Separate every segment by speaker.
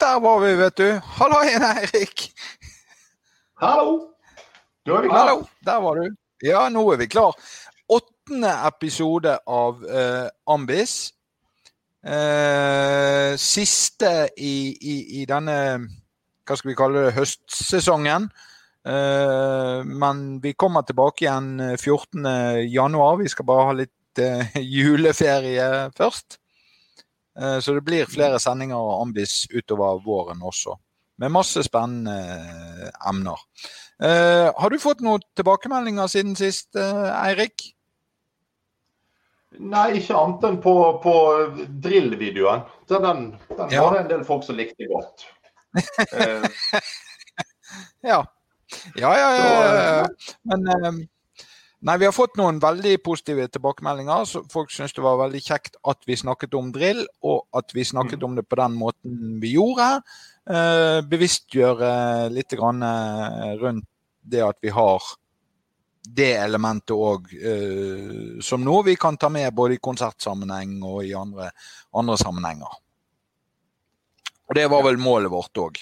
Speaker 1: der var vi, vet du. Hallo igjen, Eirik.
Speaker 2: Hallo. Da er vi klar.
Speaker 1: Hallo, der var du. Ja, nå er vi klar. Åttende episode av uh, Ambis. Uh, siste i, i, i, denne hva skal vi kalle det, høstsesongen. Uh, men vi kommer tilbake igjen 14.1. Vi skal bare ha litt juleferie først. Så det blir flere sendinger av Ambis utover våren også. Med masse spennende emner. Uh, har du fått noen tilbakemeldinger siden sist, Eirik?
Speaker 2: Nei, ikke annet enn på, på drill-videoen. Den, den ja. var det en del folk som likte godt.
Speaker 1: ja. Ja, ja, ja. Men Nei, vi har fått noen veldig positive tilbakemeldinger. Så folk syntes det var veldig kjekt at vi snakket om drill, og at vi snakket mm. om det på den måten vi gjorde. Eh, bevisstgjøre litt grann, rundt det at vi har det elementet òg uh, som noe vi kan ta med både i konsertsammenheng og i andre, andre sammenhenger. Og Det var vel målet vårt òg.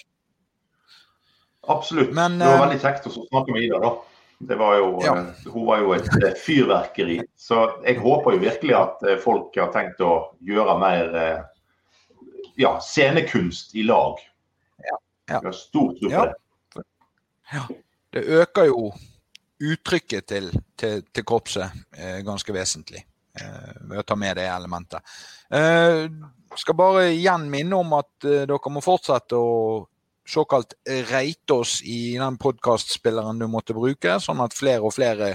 Speaker 2: Absolutt. Men, det var veldig kjekt å snakke med Ida. da. Var jo, ja. uh, hun var jo et uh, fyrverkeri. Så jeg håper jo virkelig at folk har tenkt å gjøre mer ja, scenekunst i lag. Ja. ja. Jeg har stor tro på ja. det.
Speaker 1: Ja det øker jo uttrykket til, til, til korpset eh, ganske vesentlig eh, ved å ta med det elementet. Eh, skal bare igjen minne om at eh, dere må fortsette å såkalt reite oss i den podkastspilleren du måtte bruke, sånn at flere og flere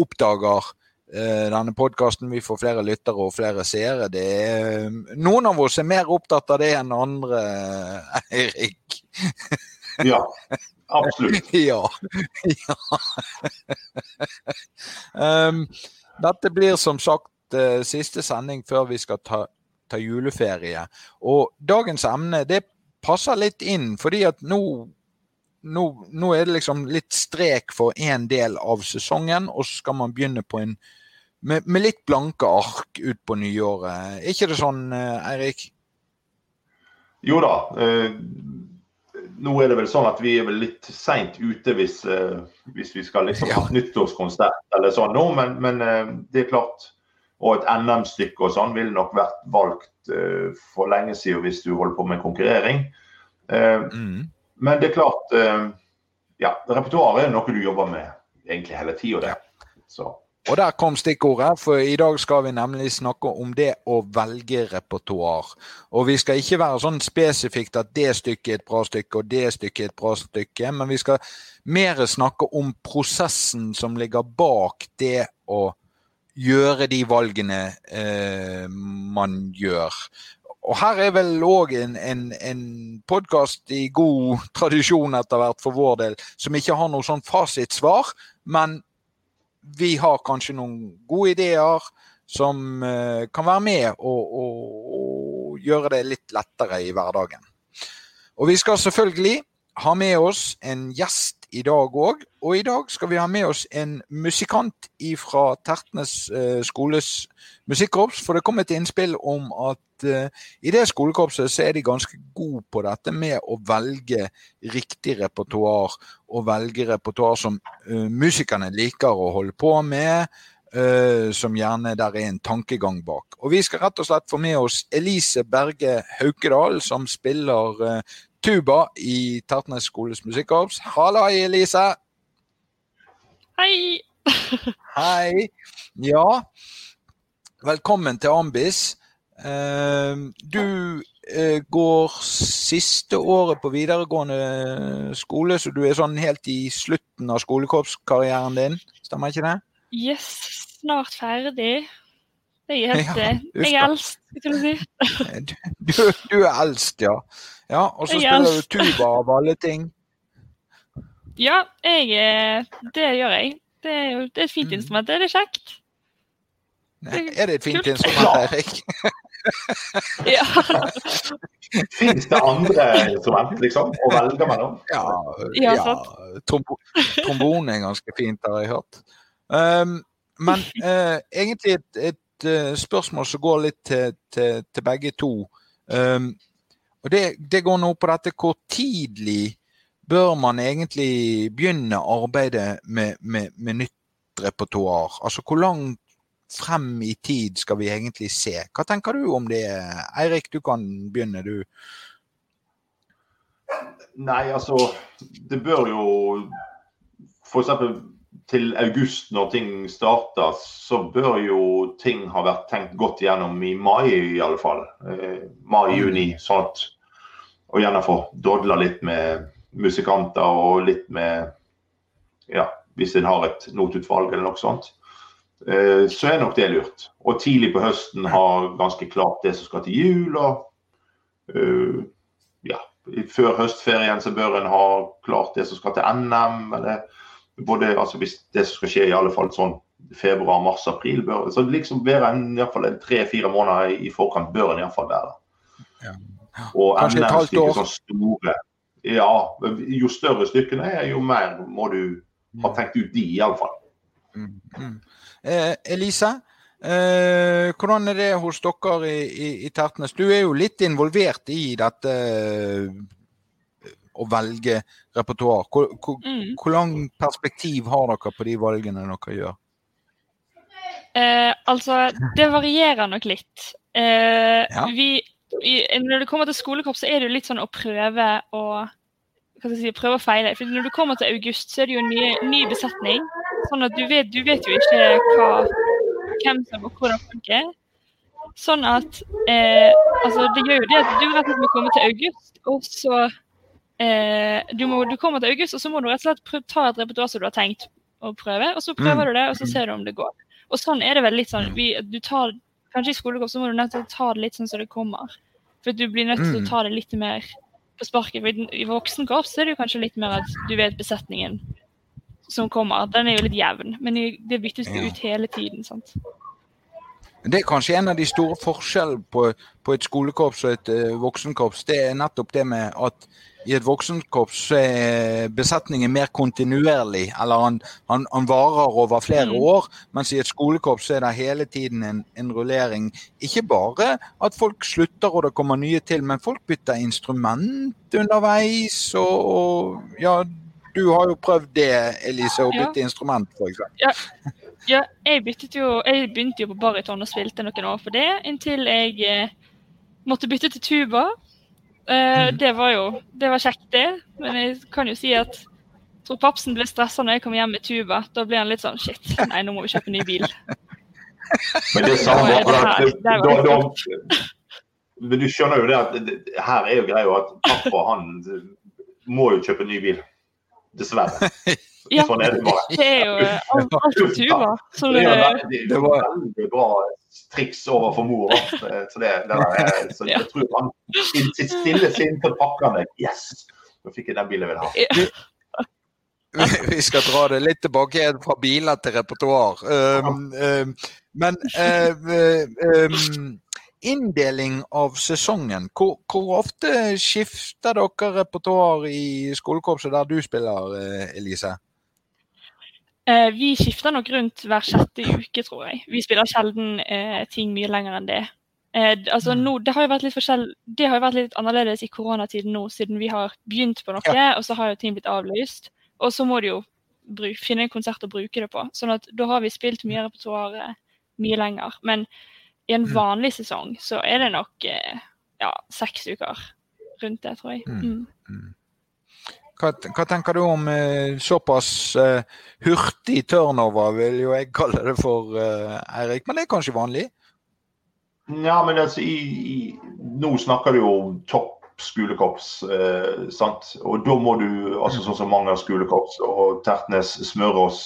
Speaker 1: oppdager eh, denne podkasten. Vi får flere lyttere og flere seere. Er, noen av oss er mer opptatt av det enn andre, Eirik.
Speaker 2: ja. Absolutt.
Speaker 1: ja. ja. um, dette blir som sagt uh, siste sending før vi skal ta, ta, juleferie. Og dagens emne det passer litt inn, fordi at nå, nå, nå er det liksom litt strek for én del av sesongen, og så skal man begynne på en med, med litt blanke ark ut på nyåret. Er ikke det sånn, uh, Eirik?
Speaker 2: Jo da. Eh, nå er det vel sånn at vi er vel litt seint ute hvis, eh, hvis, vi skal liksom ha nyttårskonsert eller sånn nå, men, men eh, det er klart. Og et NM-stykke og sånn ville nok vært valgt uh, for lenge siden hvis du holder på med konkurrering. Mm. Men det er klart Ja, repertoaret er noe du jobber med egentlig hele tida.
Speaker 1: Og der kom stikkordet, for i dag skal vi nemlig snakke om det å velge repertoar. Og vi skal ikke være sånn spesifikt at det stykket er et bra stykke og det stykket er et bra stykke, men vi skal mer snakke om prosessen som ligger bak det å gjøre de valgene eh, man gjør. Og her er vel òg en, en, en podkast i god tradisjon etter hvert for vår del, som ikke har noe sånn fasitsvar, men vi har kanskje noen gode ideer som eh, kan være med og, og, og, gjøre det litt lettere i hverdagen. Og vi skal selvfølgelig ha med oss en gjest i dag òg. Og i dag skal vi ha med oss en musikant fra Tertnes uh, skoles musikkorps. For det kom et innspill om at uh, i det skolekorpset så er de ganske gode på dette med å velge riktig repertoar. Og velge repertoar som uh, musikerne liker å holde på med. Som gjerne der er en tankegang bak. Og Vi skal rett og slett få med oss Elise Berge Haukedal, som spiller tuba i Tertnes skoles musikkorps. Halla, Elise.
Speaker 3: Hei.
Speaker 1: Hei. Ja, velkommen til Ambis. Uh, du uh, går siste året på videregående skole, så du er sånn helt i slutten av skolekorpskarrieren din, stemmer ikke det?
Speaker 3: Yes, snart ferdig. Jeg er, helt, ja, jeg er eldst, skal du si.
Speaker 1: du, du, er eldst, ja. Ja, Og så spiller du tuba av alle ting.
Speaker 3: Ja, jeg, det gjør jeg. Det er jo det er et fint mm. instrument. Det er det kjekt.
Speaker 1: Nei, er det et fint Kult. instrument, Erik?
Speaker 3: ja.
Speaker 2: Fins det andre instrument, liksom, å velge mellom?
Speaker 1: Ja, ja, ja trombo trombone er ganske fint, har jeg hørt. Um, men uh, egentlig et, et uh, spørsmål som går litt til, til, til begge to. Um, Og det, det, går nå på dette hvor tidlig bør man egentlig begynne arbeidet med, med, med nytt repertoar? Altså hvor langt frem i tid skal vi egentlig se? Hva tenker du om det? Eirik, du kan begynne, du.
Speaker 2: Nei, altså Det bør jo f.eks. til august, når ting starter, så bør jo ting ha vært tenkt godt gjennom i mai i alle fall. Eh, Mai-juni. sånn at Og gjerne få dodla litt med musikanter og litt med Ja, hvis en har et notutvalg eller noe sånt. Eh, så er nok det lurt. Og tidlig på høsten ha ganske klart det som skal til jul. og uh, ja, Før høstferien så bør en ha klart det som skal til NM. eller både, altså Hvis det som skal skje i alle fall sånn februar, mars, april bør så liksom være en, i fall tre-fire måneder i forkant bør en iallfall være.
Speaker 1: Ja.
Speaker 2: Og halvt år. sånn store Ja, jo større stykkene er, jo mer må du ha tenkt ut de, iallfall. Mm,
Speaker 1: mm. Eh, Elise, eh, hvordan er det hos dere i, i, i, Tertnes? Du er jo litt involvert i dette å velge repertoar. Hvor, hvor, mm. hvor lang perspektiv har dere på de valgene dere gjør?
Speaker 3: Eh, altså, det varierer nok litt. Eh, ja. vi, når det kommer til skolekorps, så er det jo litt sånn å prøve å si, prøve å feile. For når du kommer til august, så er det jo ny, ny besetning. Sånn at du vet, du vet jo ikke hva, hvem som og hvordan folk er. Sånn at eh, altså Det gjør jo det at du rett og slett må komme til august, og så eh, du, må, du kommer til august, og så må du rett og slett ta et repertoar som du har tenkt å prøve, og så prøver mm. du det, og så ser du om det går. Og sånn er det vel litt sånn vi, du tar, Kanskje i skolekorps så må du nødt til å ta det litt sånn som det kommer. For du blir nødt til å mm. ta det litt mer på sparket. For I voksenkorps er det jo kanskje litt mer at du vet besetningen som kommer, den er jo litt jevn. Men det byttes jo ut hele tiden. sant?
Speaker 1: Det er kanskje en av de store forskjellene på, på et skolekorps og et uh, voksenkorps. Det er nettopp det med at i et voksenkorps er besetningen mer kontinuerlig. Eller han, han, han varer over flere mm. år. Mens i et skolekorps er det hele tiden en, en, rullering. Ikke bare at folk slutter og det kommer nye til, men folk bytter instrument underveis. Og, og ja, du har jo prøvd det, Elise, å bytte ja. instrument, f.eks.
Speaker 3: Ja. Ja, jeg byttet jo Jeg begynte jo på baryton og spilte noen år for det, inntil jeg eh, måtte bytte til tuba. Eh, mm. Det var jo Det var kjekt, det. Men jeg kan jo si at jeg tror papsen ble stressa når jeg kom hjem med tuba. Da ble han litt sånn Shit, nei, nå må vi kjøpe ny bil.
Speaker 2: Men det samme Men du skjønner jo det at her er jo greia at pappa han må jo kjøpe ny bil. Dessverre.
Speaker 3: ja, er det er jo alt, tuba. Det,
Speaker 2: det, det var veldig bra triks overfor mor. Så, det, der, så jeg tror han i sitt stille sinn til pakkene Yes! Nå fikk jeg den bilen jeg ville ha.
Speaker 1: Vi skal dra det litt tilbake fra biler til repertoar. Um, um, men um, um inndeling av sesongen. Hvor, hvor, ofte skifter dere repertoar i skolekorpset der du spiller, eh, Elise?
Speaker 3: Eh, vi skifter nok rundt hver sjette uke, tror jeg. Vi spiller sjelden eh, ting mye lenger enn det. Eh, altså, mm. nå, det, har det, har jo vært litt annerledes i koronatiden nå, siden vi har begynt på noe, ja. og så har jo ting blitt avlyst. Og så må du jo bruk, finne en konsert å bruke det på. sånn at da har vi spilt mye repertoar eh, mye lenger. Men i en mm. vanlig sesong så er det nok eh, ja, seks uker rundt det, tror jeg. Mm.
Speaker 1: Hva, hva, tenker du om eh, såpass eh, hurtig turnover, vil jo jeg kalle det for, eh, Eirik. Men det er kanskje vanlig?
Speaker 2: Ja, men altså, i, i, nå snakker du jo om topp skolekorps. Eh, sant? Og da må du, altså sånn som mange skolekorps og Tertnes, Smørås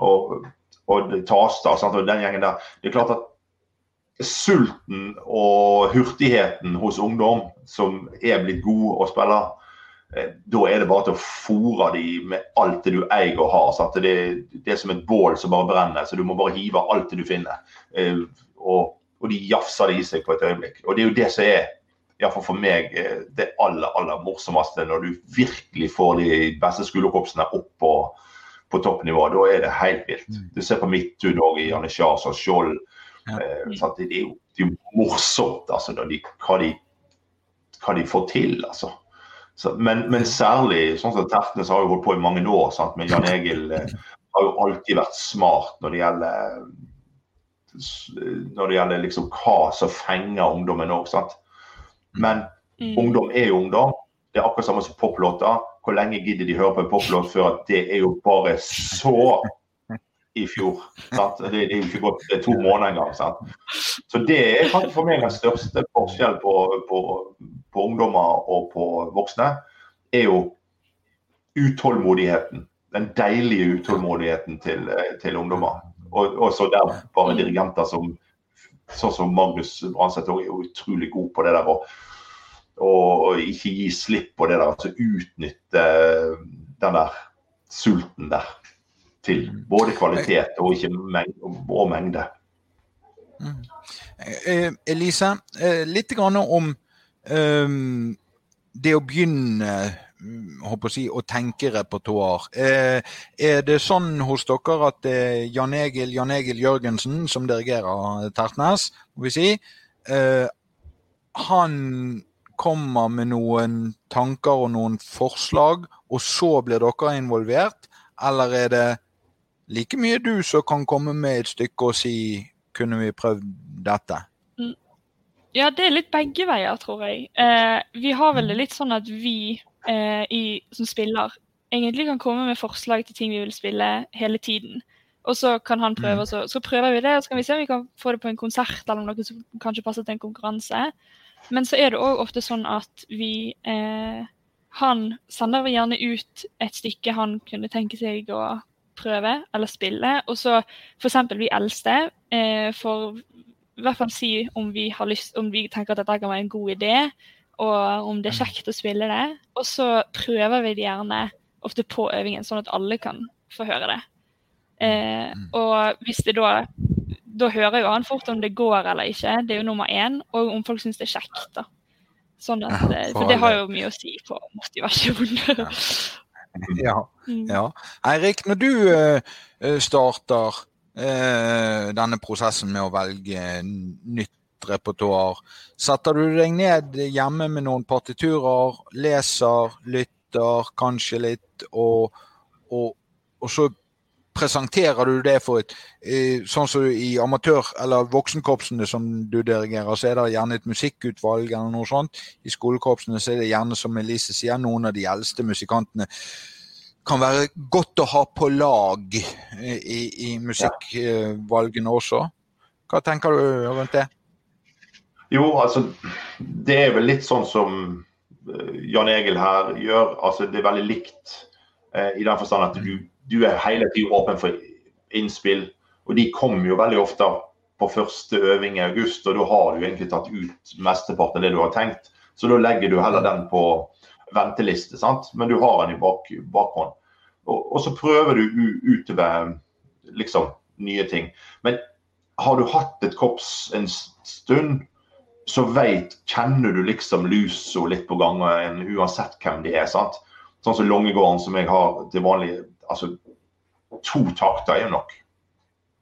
Speaker 2: og, og Tasta og den gjengen der. Det er klart at sulten og hurtigheten hos ungdom som er blitt gode å spille, da er det bare til å fòre dem med alt det du eier og har. Så det, det, er som et bål som bare brenner, så du må bare hive alt det du finner. Eh, og, og de jafser det i seg på et øyeblikk. Og det er jo det som er iallfall for meg eh, det aller aller morsomste, når du virkelig får de beste skolekorpsene opp på, på toppnivå. Da er det helt vilt. Mm. Du ser på i Janne Sjars og Skjold. Eh, det, er jo, morsomt altså, de, hva de hva de får til, altså. Så, men, men, særlig sånn som Tertnes har jo holdt på i mange år, sant? men Jan Egil eh, har jo alltid vært smart når det gjelder når det gjelder liksom hva som fenger ungdommen òg. Men mm. ungdom er jo ungdom. Det er akkurat samme som poplåter. Hvor lenge gidder de høre på en poplåt før at det er jo bare så i fjor. Sant? Det, er jo ikke gått det to måneder engang. Så det er faktisk for meg den største forskjellen på, på, på, ungdommer og på voksne. er jo utålmodigheten. Den deilige utålmodigheten til, til ungdommer. Og, og så der bare dirigenter som sånn som Magnus Branseth er utrolig god på det der. Og ikke gi slipp på det der. Altså utnytte den der sulten der til både kvalitet og, mengde, og mengde.
Speaker 1: Mm. Eh, Elise, eh, litt om um, det å begynne håper å, si, å tenke repertoar. Eh, er det sånn hos dere at Jan Egil, Jan Egil Jørgensen, som dirigerer Tertnes, må vi si, eh, han kommer med noen tanker og noen forslag, og så blir dere involvert? Eller er det like mye du som kan komme med et stykke og si kunne vi prøvd dette? Mm.
Speaker 3: Ja, det er litt begge veier, tror jeg. Eh, vi har vel det litt sånn at vi eh, i, som spiller egentlig kan komme med forslag til ting vi vil spille hele tiden. Og så kan han prøve, mm. så, så prøver vi det, og så kan vi se om vi kan få det på en konsert eller noe som kanskje passer til en konkurranse. Men så er det òg ofte sånn at vi eh, Han sender gjerne ut et stykke han kunne tenke seg å prøve eller spille. Og så f.eks. vi eldste eh, får i hvert fall si om vi, har lyst, om vi tenker at dette kan være en god idé, og om det er kjekt å spille det. Og så prøver vi det gjerne ofte på øvingen, sånn at alle kan få høre det. Eh, mm. og hvis det da Da hører jo han fort om det går eller ikke, det er jo nummer én, og om folk syns det er kjekt. da. Sånn at, eh, for det har jo mye å si for motivasjon.
Speaker 1: ja, mm. ja. Eirik, når du uh, starter uh, denne prosessen med å velge nytt repertoar, setter du deg ned hjemme med noen partiturer, leser, lytter kanskje litt, og, og, og så presenterer du det for et Sånn som i amatør- eller voksenkorpsene som du dirigerer, så er det gjerne et musikkutvalg eller noe sånt. I skolekorpsene så er det gjerne, som Elise sier, noen av de eldste musikantene kan være godt å ha på lag i, i musikkvalgene også. Hva tenker du rundt det?
Speaker 2: Jo, altså Det er vel litt sånn som eh, Jan Egil her gjør. altså Det er veldig likt eh, i den forstand at du du er hele tiden åpen for innspill. Og de kommer jo veldig ofte på første øving i august, og da har du egentlig tatt ut mesteparten av det du har tenkt. Så da legger du heller den på venteliste, sant? men du har den i bak, bakhånd. Og, og, så prøver du utover liksom nye ting. Men har du hatt et korps en stund, så vet, kjenner du liksom lusa litt på gangen, uansett hvem de er. sant? Sånn som Longegården, som jeg har til vanlig altså to takter er jo nok.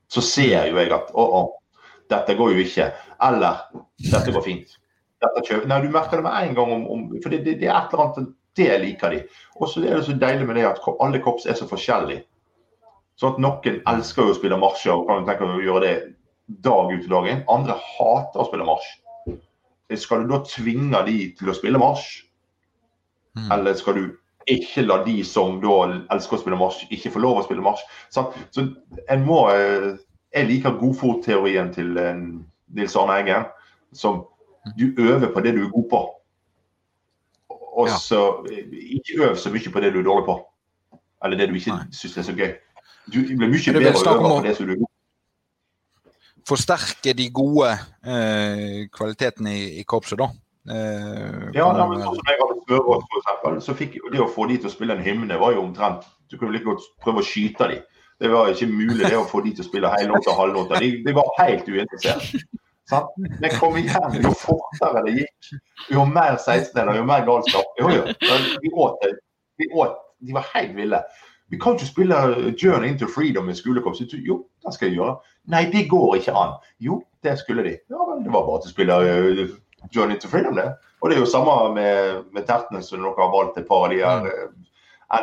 Speaker 2: Så ser jo jeg at å, å, dette går jo ikke. Eller dette går fint. Dette Nei, du merker det med en gang. Om, om, for det, det, det, er et eller annet Det liker de. Og så er det så deilig med det at alle korps er så forskjellige. Sånn at noen elsker jo å spille marsjer og kan tenke å gjøre det dag ut i dag inn. Andre hater å spille marsj. Skal du da tvinge de til å spille marsj? Mm. Eller skal du ikke la de som da elsker å spille marsj, ikke få lov å spille marsj. Så, så en må eh, Jeg liker godfotteorien til eh, Nils Arne Eggen. Som du øver på det du er god på. Og så ikke øv så mye på det du er dårlig på. Eller det du ikke syns er så gøy. Du blir mye bedre å øve på det som du er god på.
Speaker 1: Forsterke de gode eh, kvalitetene i, i korpset, da.
Speaker 2: Eh, ja, ja, men sånn som jeg hadde Smørås, f.eks. Så fikk det å få de til å spille en hymne var jo omtrent Du kunne like godt prøve å skyte de. Det var ikke mulig det å få de til å spille hellåter og halvlåter. De, de var helt uinteressert. Sant? Men kom igjen, jo fortere det gikk, jo mer 16-deler, jo mer galskap. Jo, jo. Vi åt det. Vi åt. De var helt ville. Vi kan ikke spille 'Journey into Freedom' i skolekorps. Jo, det skal jeg gjøre. Nei, det går ikke an. Jo, det skulle de. Ja men det var bare til å spille uh, Journey to Freedom, det. Og det er jo samme med, med tertene, som dere har valgt et par av de her mm.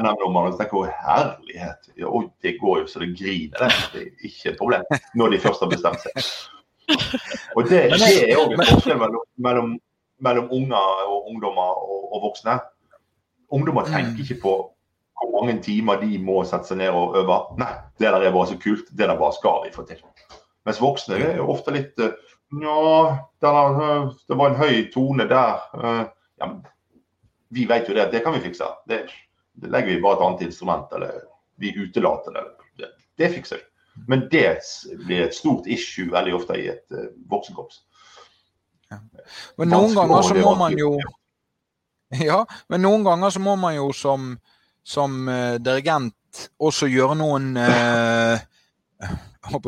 Speaker 2: NM-dommerne. Så tenker jeg herlighet, og det går jo så det griner. Det, er ikke et problem når de først har bestemt seg. Og det, det er òg en forskjell mellom, mellom, mellom unger og ungdommer og, og voksne. Ungdommer tenker ikke på hvor mange timer de må sette seg ned og øve. Nei, det der er bare så kult. Det der bare skal vi få til. Mens voksne er ofte litt eh, Ja, det var en høy tone der. Eh, ja, vi vet jo det. Det kan vi fikse. Det, det legger vi bare et annet instrument, eller vi utelater det. Det, det fikser vi. Men det blir et stort issue veldig ofte i et uh, voksenkorps.
Speaker 1: Ja. Men noen ganger så må man jo Ja, men noen ganger så må man jo som som uh, dirigent også gjøre noen uh,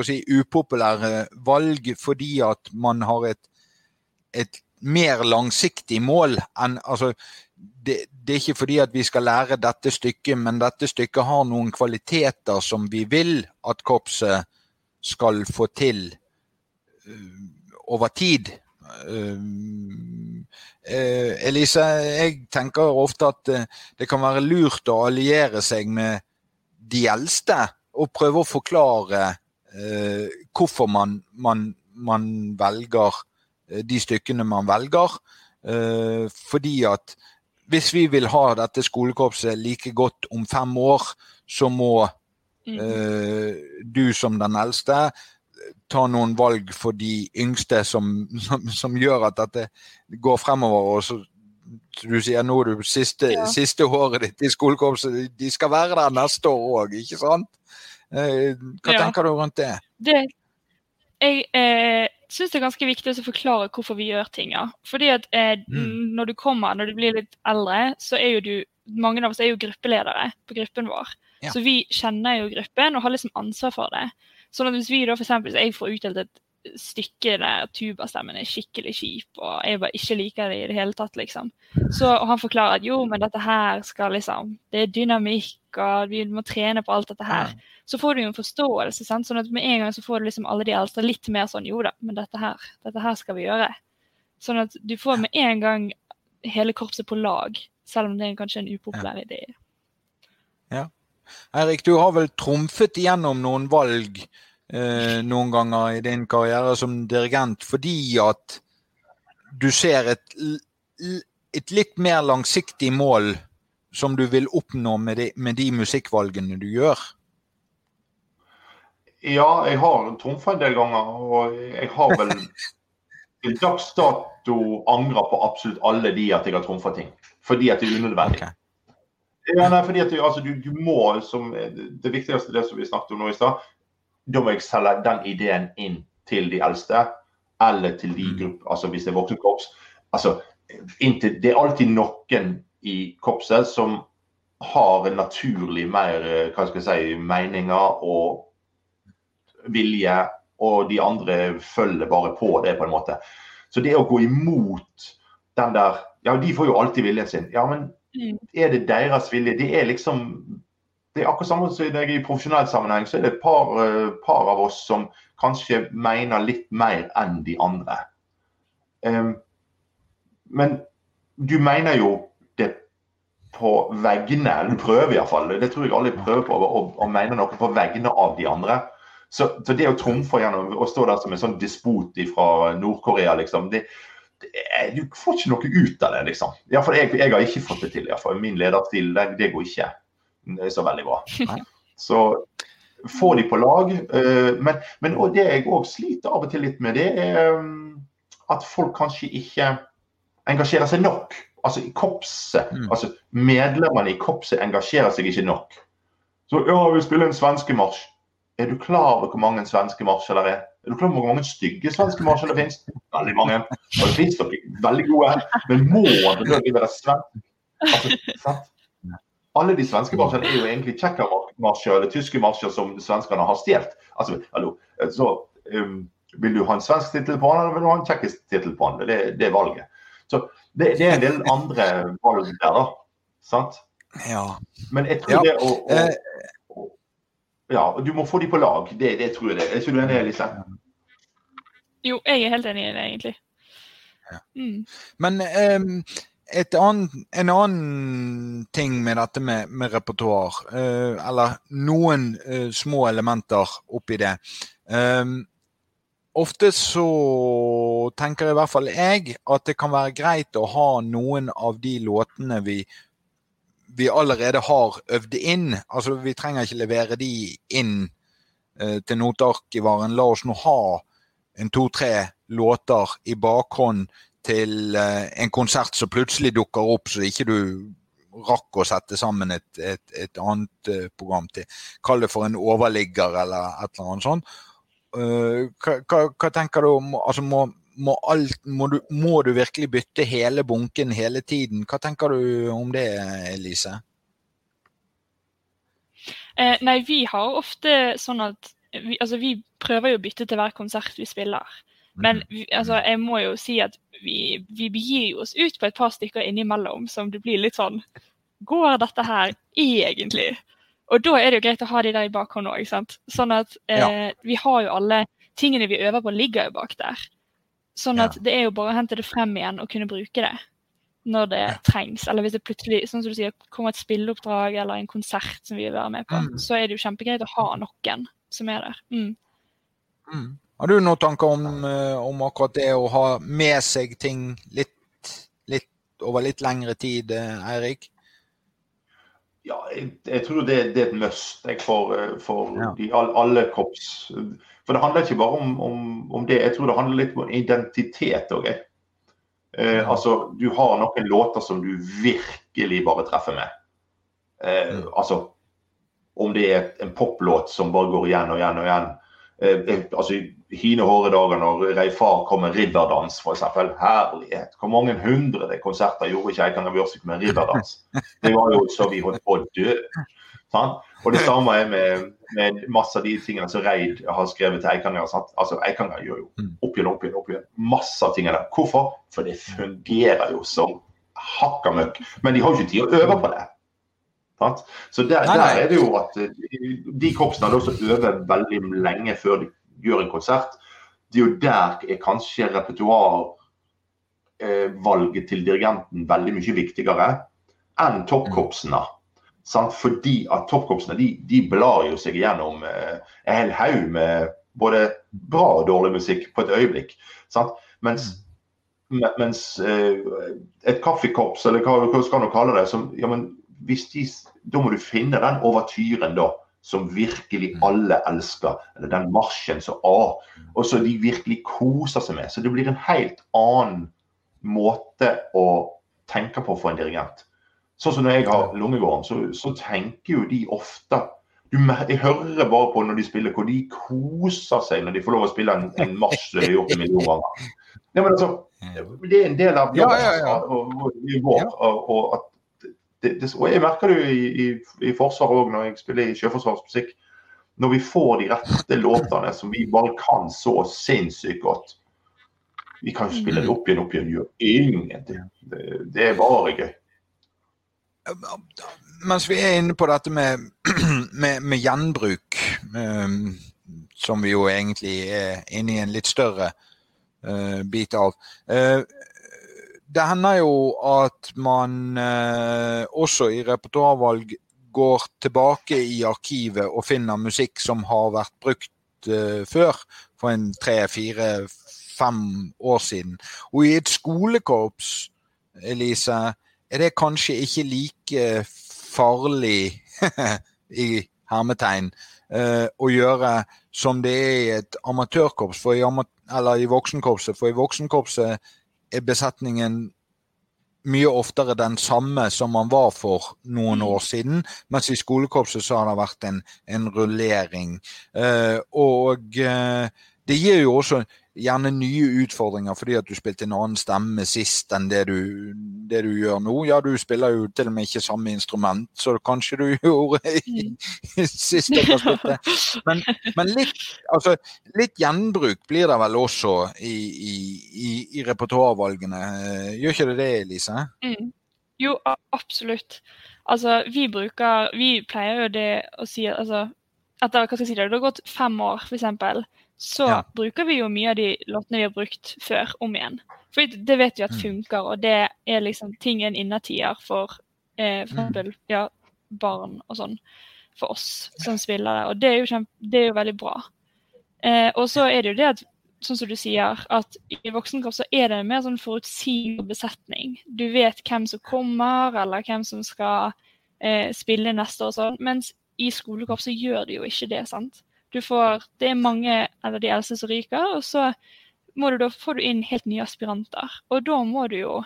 Speaker 1: si, upopulære valg fordi at man har et, et mer langsiktig mål enn altså, det, det, er ikke fordi at vi skal lære dette stykket, men dette stykket har noen kvaliteter som vi vil at korpset skal få til uh, over tid. Uh, uh, Elise, jeg tenker ofte at det kan være lurt å alliere seg med de eldste og prøve å forklare hvorfor man, man, man, velger eh, de stykkene man velger. Eh, fordi at hvis vi vil ha dette skolekorpset like godt om fem år, så må mm. eh, du som den eldste ta noen valg for de yngste som, som, som gjør at dette går fremover. og så du sier nå er du siste, ja. siste håret ditt i skolekorpset, de skal være der neste år òg, ikke sant? Eh, hva ja. tenker du rundt det?
Speaker 3: det jeg eh, syns det er ganske viktig å forklare hvorfor vi gjør ting. Ja. Fordi at eh, mm. når du kommer, når du blir litt eldre, så er jo du Mange av oss er jo gruppeledere på gruppen vår. Ja. Så vi kjenner jo gruppen og har liksom ansvar for det. Sånn at hvis vi da eksempel, jeg får utdelt et stykke der tubastemmen er skikkelig kjip, og jeg bare ikke liker det i det hele tatt, liksom. Så, og han forklarer at jo, men dette her skal liksom Det er dynamikk, og vi må trene på alt dette her. Så får du jo en forståelse, sant? sånn at med en gang så får du liksom alle de eldste litt mer sånn jo da, men dette her, dette her skal vi gjøre. Sånn at du får med en gang hele korpset på lag, selv om det er kanskje en upopulær idé.
Speaker 1: Ja. Eirik, du har vel trumfet igjennom noen valg eh, noen ganger i din karriere som dirigent fordi at du ser et, et litt mer langsiktig mål som du vil oppnå med de, med de musikkvalgene du gjør?
Speaker 2: Ja, jeg har trumfa en del ganger, og jeg har vel til dags dato angra på absolutt alle de at jeg har trumfa ting. Fordi at det er unødvendig. Okay. Ja, nei, fordi at du, altså, du, du, må, som Det viktigste det som vi snakket om nå i stad, da må jeg selge den ideen inn til de eldste. Eller til de gruppe, grupper, altså hvis det er voksenkorps. Altså, inntil, det er alltid noen i korpset som har naturlig mer hva skal jeg si, meninger og vilje, og de andre følger bare på det, på en måte. Så det å gå imot den der Ja, de får jo alltid viljen sin. Ja, men Mm. Er det deres vilje? Det er liksom det er akkurat samme som i profesjonell sammenheng, så er det et par, uh, par, av oss som kanskje mener litt mer enn de andre. Um, men du mener jo det på vegne, eller du prøver iallfall, det tror jeg alle prøver på, å, å mene noe på vegne av de andre. Så, så det å trumfe gjennom å stå der som en sånn despot fra Nord-Korea, liksom, det, du får ikke noe ut av det, liksom. Iallfall jeg, jeg har ikke fått det til. Iallfall. Min lederstil, det, det går ikke det er så veldig bra. Så få de på lag. Eh, men, men det jeg òg sliter av og til litt med, det er mm, at folk kanskje ikke engasjerer seg nok. Altså i korpset. Mm. Altså medlemmene i korpset engasjerer seg ikke nok. Så ja, vi spiller en svenskemarsj. Er du klar over hvor mange svenske marsjer det er? Er du klar over hvor mange stygge svenske marsjer det finnes? Veldig mange. Og det finnes veldig gode, men må det være svensk? Altså, alle de svenske marsjene er jo egentlig tsjekkermarsjer eller tyske marsjer som svenskene har stjålet. Altså, hallo. Så um, vil du ha en svensk tittel på han, eller vil du ha en tsjekkisk tittel på han? Det, det er valget. Så det, det, er en del andre valg der, da. Sant?
Speaker 1: Ja.
Speaker 2: Men jeg tror ja. det å, å å, ja, du må få de på lag. Det, det tror jeg det. Er ikke du enig, Elise?
Speaker 3: Jo, jeg er helt enig i det, egentlig.
Speaker 1: Ja. Mm. Men um, annen, en annen ting med dette med, med repertoar, uh, eller noen uh, små elementer oppi det. Um, ofte så tenker i hvert fall jeg at det kan være greit å ha noen av de låtene vi, vi allerede har øvd inn. Altså vi trenger ikke levere de inn uh, til notearkivaren. La oss nå ha en to-tre låter i bakhånd til uh, en konsert som plutselig dukker opp, så ikke du rakk å sette sammen et, et, et annet uh, program til. Kall det for en overligger eller et eller annet sånt. Uh, hva, hva, hva, tenker du om altså må, må, alt, må, du, må, du, virkelig bytte hele bunken hele tiden? Hva tenker du om det, Elise?
Speaker 3: Eh, nei, vi har ofte sånn at vi, altså, vi prøver jo å bytte til hver konsert vi spiller. Men mhm. vi, altså, jeg må jo si at vi, vi begir oss ut på et par stykker innimellom som det blir litt sånn Går dette her egentlig? Og da er det jo greit å ha de der i bakhånd òg. Sånn at eh, ja. vi har jo alle tingene vi øver på, ligger jo bak der. Sånn at ja. det er jo bare å hente det frem igjen og kunne bruke det når det trengs. Eller hvis det plutselig sånn som du sier, kommer et spilleoppdrag eller en konsert som vi vil være med på, mm. så er det jo kjempegreit å ha noen som er der. Mm.
Speaker 1: Mm. Har du noen tanker om, eh, om, akkurat det å ha med seg ting litt, litt over litt lengre tid, eh, Eirik?
Speaker 2: Ja, jeg, jeg tror det, det, er et must jeg, for, eh, for ja. de, alle korps. For det handler ikke bare om, om, om, det, jeg tror det handler litt om identitet òg. Eh, altså, du har noen låter som du virkelig bare treffer med. Eh, mm. Altså, om det er en poplåt som bare går igjen og igjen og igjen. Eh, eh altså, hine hårde dager når Reifar kom med ridderdans, f.eks. Herlighet. Hvor mange hundre konserter gjorde ikke Eikanger Bjørsvik med ridderdans? Det var jo så vi holdt på å dø. Sånn? Og det samme er med, med, masse av de tingene som Reid har skrevet til Eikanger. Sant? Altså, Eikanger gjør jo opp igjen, opp igjen, opp igjen. Masse av tingene. Hvorfor? For det fungerer jo som hakka møkk. Men de har jo ikke tid å øve på det. Så der, der, er det jo at eh, de korpsene har også øver veldig lenge før de gjør en konsert, det er jo der er kanskje repertoarvalget til dirigenten veldig mye viktigere enn toppkorpsene. Fordi at toppkorpsene de, de, blar jo seg gjennom eh, en hel haug med både bra og dårlig musikk på et øyeblikk. Sant? Mens, mm. mens eh, et kaffekorps, eller hva, hva skal du kalle det, som, ja, men de, da må du finne den overtyren da som virkelig mm. alle elsker. Eller den marsjen som A. Og som de virkelig koser seg med. Så det blir en helt annen måte å tenke på for en dirigent. Sånn som når jeg har Lungegården, så, så tenker jo de ofte du, Jeg hører bare på når de spiller hvor de koser seg når de får lov å spille en, en marsj de har gjort en million ganger. Ja, altså, det er en del av jobben ja, ja, ja. og, og, og, og, at det, og jeg merker det jo i, i, i Forsvaret òg, når jeg spiller i Sjøforsvarsmusikk. Når vi får de rette låtene som vi bare kan så sinnssykt godt. Vi kan jo spille det opp igjen, opp igjen, gjør ingenting. Det, det er bare gøy.
Speaker 1: Mens vi er inne på dette med, med, med gjenbruk, um, som vi jo egentlig er inne i en litt større uh, bit av. Uh, det hender jo at man eh, også i repertoarvalg går tilbake i arkivet og finner musikk som har vært brukt eh, før, for en tre, fire, fem år siden. Og i et skolekorps, Elise, er det kanskje ikke like farlig i hermetegn eh, å gjøre som det er i et amatørkorps, i, eller i voksenkorpset. For i voksenkorpset er besetningen mye oftere den samme som man var for noen år siden. Mens i skolekorpset så har det vært en, en rullering. Eh, og eh, det gir jo også gjerne nye utfordringer fordi at du spilte en annen stemme sist enn det du, det du, gjør nå. Ja, du spiller jo til og med ikke samme instrument, så kanskje du gjorde i, i sist dere spilte. Men, men litt, altså, litt, gjenbruk blir det vel også i, i, i, i repertoarvalgene. Gjør ikke det det, Elise?
Speaker 3: Mm. Jo, absolutt. Altså, vi bruker Vi pleier jo det å si altså, etter hva skal jeg si det, det har gått fem år, f.eks så ja. bruker vi jo mye av de låtene vi har brukt før, om igjen. For det vet vi at mm. funker, og det er liksom ting en innertier for eh, f.eks. mm. ja, barn og sånn for oss som spillere. Og det er jo, kjempe, det er jo veldig bra. Eh, og så er det jo det at sånn som du sier, at i voksenkropp så er det en mer sånn forutsigbar besetning. Du vet hvem som kommer, eller hvem som skal eh, spille neste år. Sånn. Mens i skolekorps så gjør det jo ikke det. sant? Du får, Det er mange eller de eldste som ryker, og så må du da, får du inn helt nye aspiranter. Og da må du jo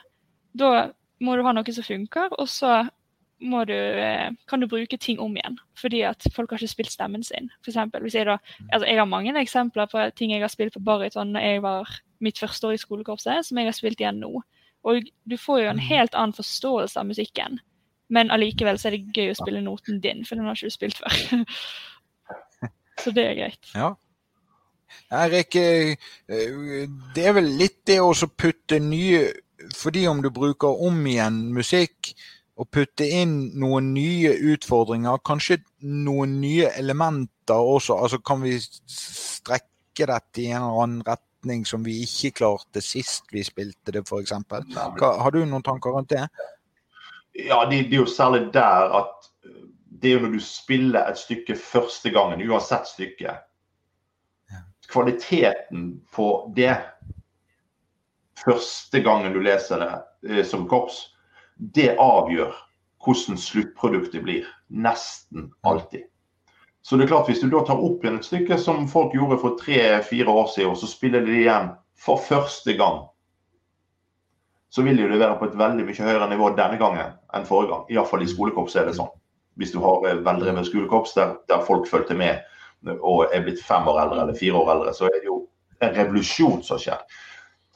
Speaker 3: Da må du ha noe som funker, og så du, eh, kan du bruke ting om igjen. Fordi at folk har ikke spilt stemmen sin. For eksempel, hvis jeg, da, altså jeg har mange eksempler på ting jeg har spilt på baryton da jeg var mitt første år i skolekorpset, som jeg har spilt igjen nå. Og du får jo en mm. helt annen forståelse av musikken. Men allikevel så er det gøy å spille noten din, for den har ikke du spilt før. så det er greit.
Speaker 1: Ja. Erik, eh, det er vel litt det å putte nye Fordi om du bruker om igjen musikk, å putte inn noen nye utfordringer, kanskje noen nye elementer også. Altså Kan vi strekke dette i en eller annen retning som vi ikke klarte sist vi spilte det, f.eks.? Har du noen tanker rundt det?
Speaker 2: Ja, det, det, er jo særlig der at det er jo når du spiller et stykke første gangen, uansett stykke. Kvaliteten på det første gangen du leser det eh, som korps, det avgjør hvordan sluttproduktet blir. Nesten alltid. Så det er klart, hvis du da tar opp igjen et stykke som folk gjorde for tre-fire år siden, og så spiller de det igjen for første gang, så vil de være på et veldig mye høyere nivå denne gangen enn forrige gang. Iallfall i skolekorps er det sånn. Hvis du har eh, veldrevet skolekorps der, der folk fulgte med og er blitt fem år eldre eller fire år eldre, så er det jo en revolusjon som skjer.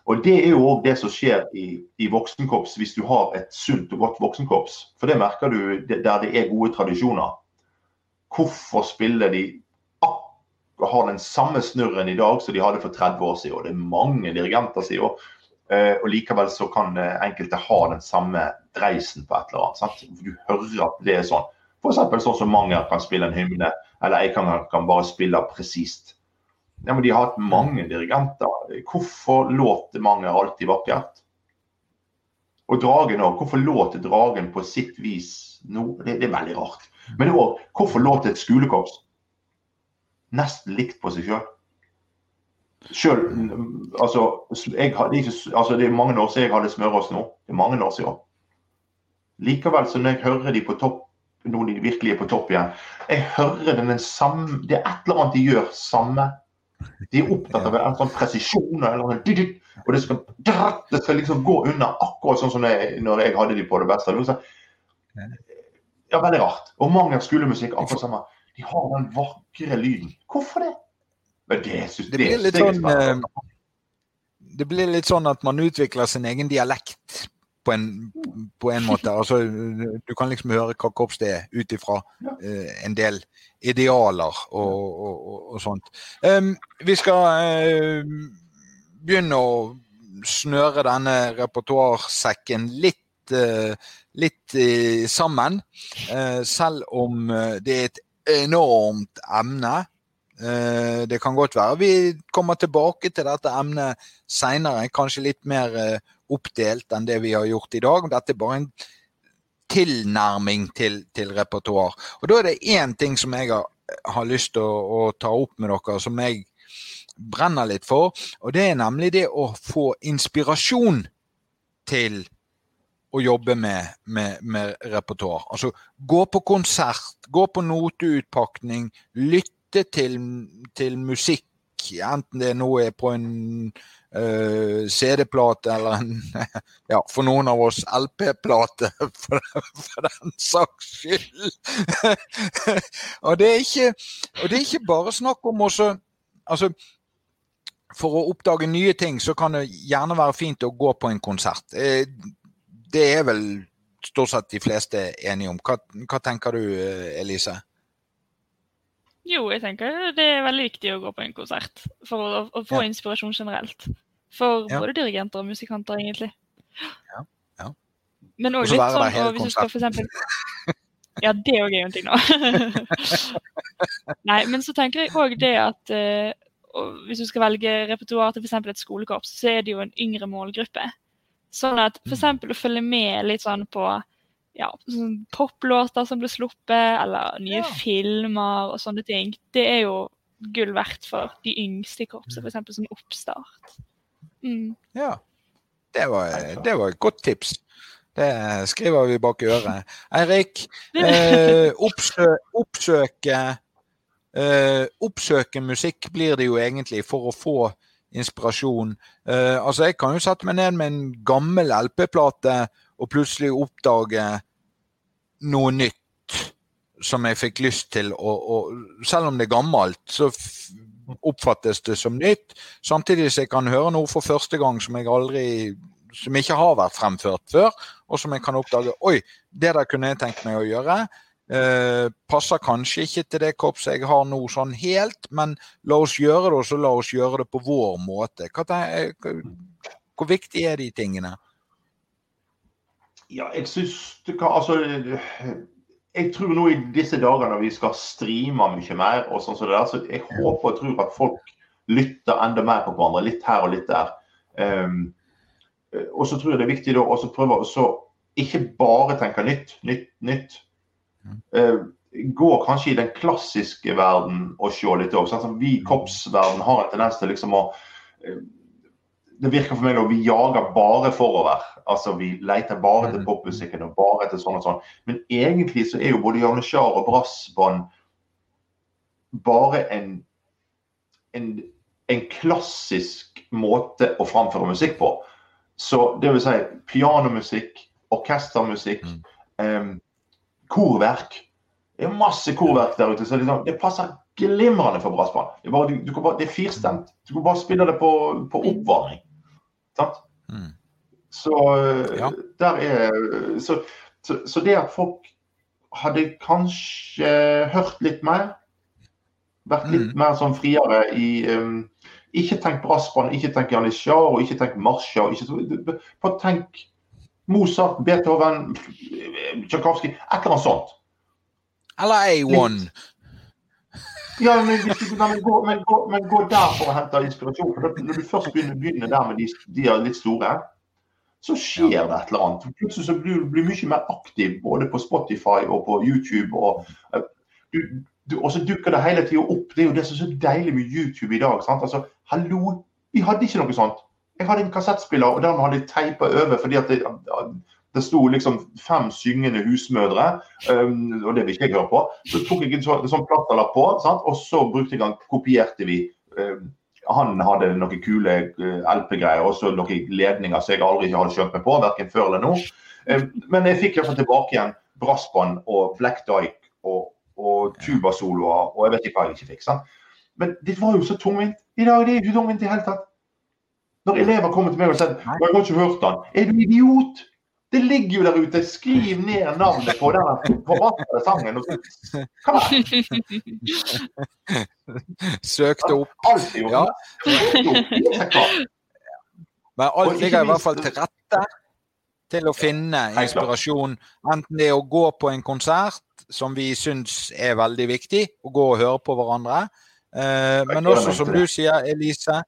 Speaker 2: Og Det er jo òg det som skjer i, i voksenkorps hvis du har et sunt og godt voksenkorps. For det merker du der det er gode tradisjoner. Hvorfor spiller de og har den samme snurren i dag som de hadde for 30 år siden? Og det er mange dirigenter siden. òg. og likevel så kan eh, enkelte ha den samme dreisen på et eller annet. Sant? Du hører at det er sånn. F.eks. sånn som Manger kan spille en hymne, eller jeg kan, bare spille presist. Ja, men De har hatt mange dirigenter. Hvorfor låter mange alltid vakkert? Og Dragen òg. Hvorfor låter Dragen på sitt vis nå? Det, det, er veldig rart. Men òg hvorfor låter et skolekorps nesten likt på seg sjøl? Selv, altså, altså, det er mange år siden jeg hadde smørås nå. Det er mange år siden. Likevel, så når jeg hører de på topp, når de virkelig er på topp igjen, jeg hører den samme, det er et eller annet de gjør samme de er opptatt av en sånn presisjon. Eller, og det skal, det skal liksom gå unna, akkurat sånn som det, når jeg hadde de på det beste. Ja, veldig rart. Og mange skolemusikk akkurat samme. De har den vakre lyden. Hvorfor det? Men det, synes, det, blir litt sånn,
Speaker 1: eh, det blir litt sånn at man utvikler sin egen dialekt på en, på en måte. Altså, du kan liksom høre hva korps det er ut ifra uh, en del idealer og, og, og sånt. Um, vi skal uh, begynne å snøre denne repertoarsekken litt, uh, litt sammen. selv om det er et enormt emne. Det kan godt være vi kommer tilbake til dette emnet seinere, kanskje litt mer oppdelt enn det vi har gjort i dag. Dette er bare en tilnærming til, til repertoar. Og da er det én ting som jeg har, har lyst til å, å, ta opp med dere, som jeg brenner litt for. Og det er nemlig det å få inspirasjon til å jobbe med, med, med repertoar. Altså gå på konsert, gå på noteutpakning, lytte til, til musikk, enten det nå er på en uh, CD-plate eller en ja, for noen av oss LP-plate, for, for, den saks skyld. og, det ikke, og, det er ikke, bare snakk om også altså, For å oppdage nye ting, så kan det gjerne være fint å gå på en konsert. Uh, det er vel stort sett de fleste enige om. Hva, hva tenker du, Elise?
Speaker 3: Jo, jeg tenker det er veldig viktig å gå på en konsert for å, å få ja. inspirasjon generelt. For ja. både dirigenter og musikanter, egentlig. Ja, ja. Men òg litt sånn og hvis du skal for eksempel Ja, det òg er jo en ting, nå. Nei, men så tenker jeg òg det at uh, hvis du skal velge repertoar til f.eks. et skolekorps, så er det jo en yngre målgruppe. Sånn at f.eks. Mm. å følge med litt sånn på ja, sånn poplåter som blir sluppet, eller nye ja. filmer og sånne ting, det er jo gull verdt for de yngste i korpset, f.eks. som oppstart.
Speaker 1: Mm. Ja. Det var, det var, et godt tips. Det skriver vi bak øret. Eirik, eh, oppsø, oppsøke, eh, oppsøke musikk blir det jo egentlig for å få inspirasjon. Eh, altså Jeg kan jo sette meg ned med en gammel LP-plate og plutselig oppdage noe nytt som jeg fikk lyst til å, Selv om det er gammelt, så oppfattes det som nytt. Samtidig som jeg kan høre noe for første gang som jeg aldri som ikke har vært fremført før, og som jeg kan oppdage Oi, det der kunne jeg tenkt meg å gjøre. Eh, passer kanskje ikke til det korpset jeg har nå sånn helt, men la oss gjøre det, og så la oss gjøre det på vår måte. Hva, hvor, hvor viktig er de tingene?
Speaker 2: Ja, jeg syns kan Altså jeg tror nå i disse dager når vi skal streame mye mer, og sånn som det der, så jeg håper og tror at folk lytter enda mer på hverandre. Litt her og litt der. Um, og så tror jeg det er viktig da å prøve å ikke bare tenke nytt, nytt, nytt. Uh, gå kanskje i den klassiske verden og se litt òg. Sånn vi i korpsverden har en tendens til liksom å uh, det virker for meg at vi jager bare forover. Altså Vi leter bare til mm. popmusikken og bare til sånn og sånn. Men egentlig så er jo både Janusjar og brassbånd bare en, en, en klassisk måte å framføre musikk på. Så det vil si pianomusikk, orkestermusikk, mm. um, korverk. Det er masse korverk der ute. så liksom, Det passer glimrende for brassband. Det, det, er firstemt. Du kan bare spille det på, på oppvarming. Mm. Så, ja. der er, så, så, så, det at folk hadde kanskje hørt litt mer, vært litt mm. mer sånn friere i um, Ikke tenk brassband, ikke tenk Janitsjar og ikke tenk marsjer. Bare tenk Mozart, Beethoven, Tsjajkovskij, et eller annet sånt.
Speaker 1: Eller A1.
Speaker 2: Ja, men, du, men, gå, men, gå, men, gå, der for å hente inspirasjon. for Når du først begynner, begynner der med de, de er litt store, så skjer det et eller annet. Plutselig så blir du mye mer aktiv både på Spotify og på YouTube. Og, eh, du, du, og så dukker det hele tida opp. Det er jo det som er så deilig med YouTube i dag. sant? Altså, hallo, vi hadde ikke noe sånt. Jeg hadde en kassettspiller, og den hadde jeg teipa over fordi at det, det sto liksom fem syngende husmødre, um, og det vil ikke jeg høre på. Så tok jeg en sånn, sånn plattelapp på, sant? og så brukte jeg den, kopierte vi. Um, han hadde noen kule uh, LP-greier og så noen ledninger som jeg aldri hadde skjønt meg på, verken før eller nå. Um, men jeg fikk iallfall tilbake igjen brassband og Black Dyke og, og tubasoloer og jeg vet ikke hva jeg ikke fikk. sant? Men det var jo så tungvint. I dag det er det ikke tungvint i det hele tatt. Når elever kommer til meg og sier 'Jeg har ikke hørt den'. Er du idiot? Det ligger jo der ute. Skriv ned navnet på den forbaskede sangen. Søk
Speaker 1: det opp. Alt Ja. Men alt ligger i hvert fall til rette til å finne inspirasjon. Enten det er å gå på en konsert, som vi syns er veldig viktig, å gå og høre på hverandre. Eh, men også, som du sier, Elise,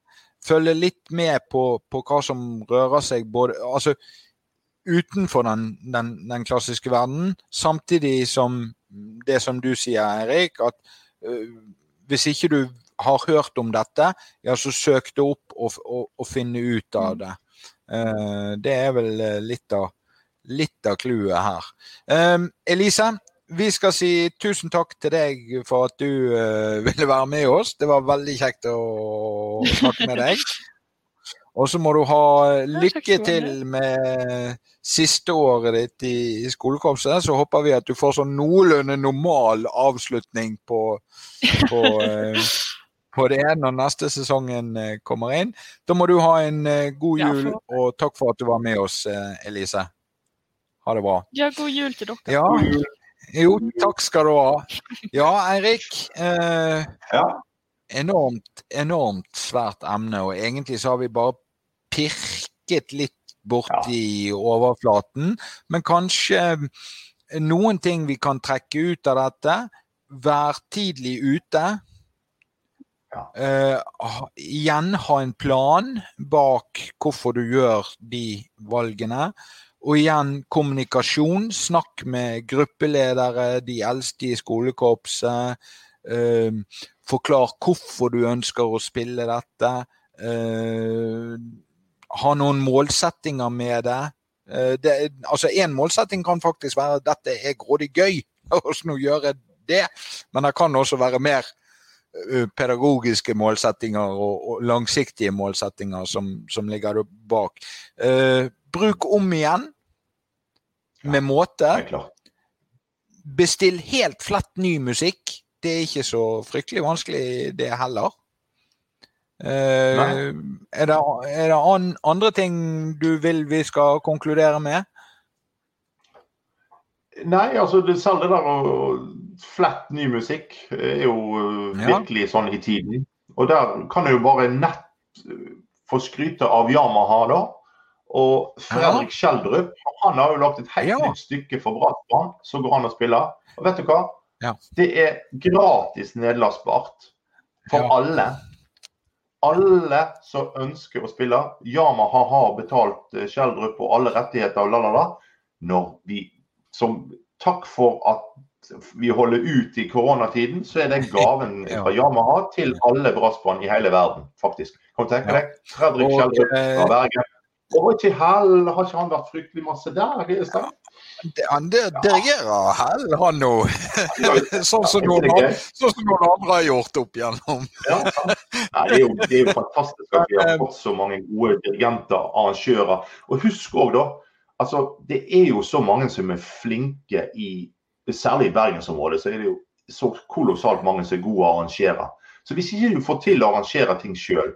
Speaker 1: følge litt med på, på hva som rører seg både altså utenfor den, den, den, klassiske verden. Samtidig som det som du sier, Erik, at uh, hvis ikke du har hørt om dette, ja, så søk det opp og, og, og finne ut av mm. det. Uh, det er vel uh, litt av litt av clouet her. Um, Elise, vi skal si tusen takk til deg for at du uh, ville være med oss. Det var veldig kjekt å snakke med deg. Og så må du ha lykke til med siste året ditt i skolekorpset. Så håper vi at du får sånn noenlunde normal avslutning på, på, eh, på det når neste sesongen eh, kommer inn. Da må du ha en eh, god jul, og takk for at du var med oss, Elise. Ha det bra.
Speaker 3: Ja, god jul til dere.
Speaker 1: Ja. Jo, takk skal du ha. Ja, Eirik. Eh, ja. Enormt, enormt svært emne, og egentlig så har vi bare pirket litt borti ja. overflaten. Men kanskje noen ting vi kan trekke ut av dette. Vær tidlig ute. Uh, igjen ha en plan bak hvorfor du gjør de valgene. Og igjen kommunikasjon. Snakk med gruppeledere, de eldste i skolekorpset. Uh, forklar hvorfor du ønsker å spille dette. Uh, ha noen målsettinger med det. det altså Én målsetting kan faktisk være at dette er grådig gøy. Og så nå gjør jeg det. Men det kan også være mer pedagogiske målsettinger og, og langsiktige målsettinger som, som ligger bak. Uh, bruk om igjen med måte. Bestill helt flett ny musikk. Det er ikke så fryktelig vanskelig, det heller. Uh, er det, er det an, andre ting du vil vi skal konkludere med?
Speaker 2: Nei, altså det, det der å flett ny musikk er jo uh, virkelig ja. sånn i tiden. Og der kan jeg jo bare nett uh, få skryte av Yamaha, da. Og Fredrik ja. Schjelderup han har jo lagt et helt ja. nytt stykke for brassband som går an å spille. Og vet du hva? Ja. Det er gratis nedlastbart for alle. Alle som ønsker å spille. Yamaha har betalt uh, Schjelderup og alle rettigheter og la, la, la. Når vi som takk for at vi holder ut i koronatiden, så er det gaven fra Yamaha til alle brassband i hele verden, faktisk. Kan du tenke deg? Fredrik fra eh, Bergen. Og ikke Hell, har ikke han vært fryktelig masse der?
Speaker 1: Han dirigerer Hell, han nå. sånn som noen, sånn som noen andre har gjort opp igjennom.
Speaker 2: ja, Nei, det, er jo, det, er jo, fantastisk at vi har fått så mange gode dirigenter, arrangører. Og husk òg, da. Altså, det er jo så mange som er flinke i særlig i bergensområdet, så er det jo så kolossalt mange som er gode å arrangere. Så hvis ikke du får til å arrangere ting sjøl,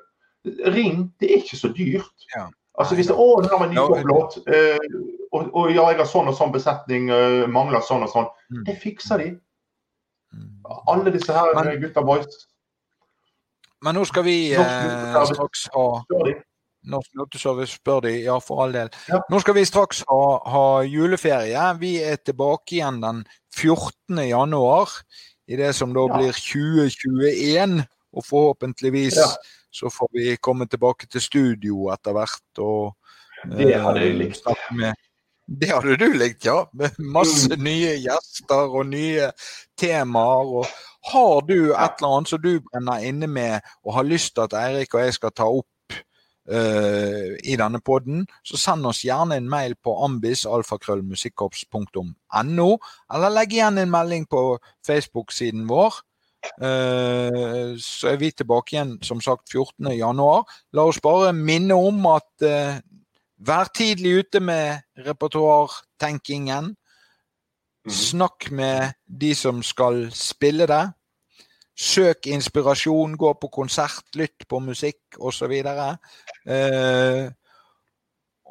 Speaker 2: ring. Det er ikke så dyrt. Ja. Altså hvis det, å, har vi en ny topplåt, eh, og, og, ja, jeg har sånn og sånn besetning, uh, mangler sånn og sånn. Mm. Det fikser de. Mm. Alle disse her men, gutta boys.
Speaker 1: Men nå skal vi uh, straks ha Norsk Lotteservice spør de, ja for all del. Ja. Nå skal vi straks ha, ha, juleferie. Vi er tilbake igjen den 14. januar i det som da ja. blir 2021. Og forhåpentligvis ja. Så får vi komme tilbake til studio etter hvert og
Speaker 2: Det hadde jeg likt.
Speaker 1: Med, det hadde du likt, ja. Med masse mm. nye gjester og nye temaer. og har du et eller annet som du brenner inne med og har lyst til at Eirik og jeg skal ta opp uh, i denne poden, så send oss gjerne en mail på ambisalfakrøllmusikkorps.no, eller legg igjen en melding på Facebook-siden vår. Uh, så er vi tilbake igjen som sagt 14.1. La oss bare minne om at uh, vær tidlig ute med repertoartenkingen. Mhm. Snakk med de som skal spille det. Søk inspirasjon, gå på konsert, lytt på musikk osv. Eh,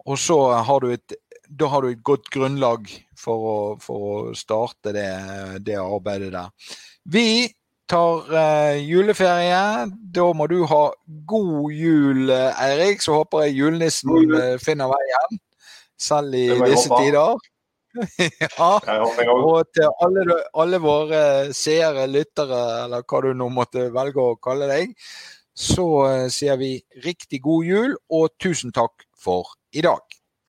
Speaker 1: og så har du et da har du et godt grunnlag for å, for å starte det, det, arbeidet der. Vi tar uh, juleferie. Da må du ha god jul, Eirik. Så håper jeg julenissen jul. finner veien, selv i disse tider. ja. Og til alle, alle, våre seere, lyttere, eller hva du nå måtte velge å kalle deg, så uh, sier vi riktig god jul og tusen takk for i dag.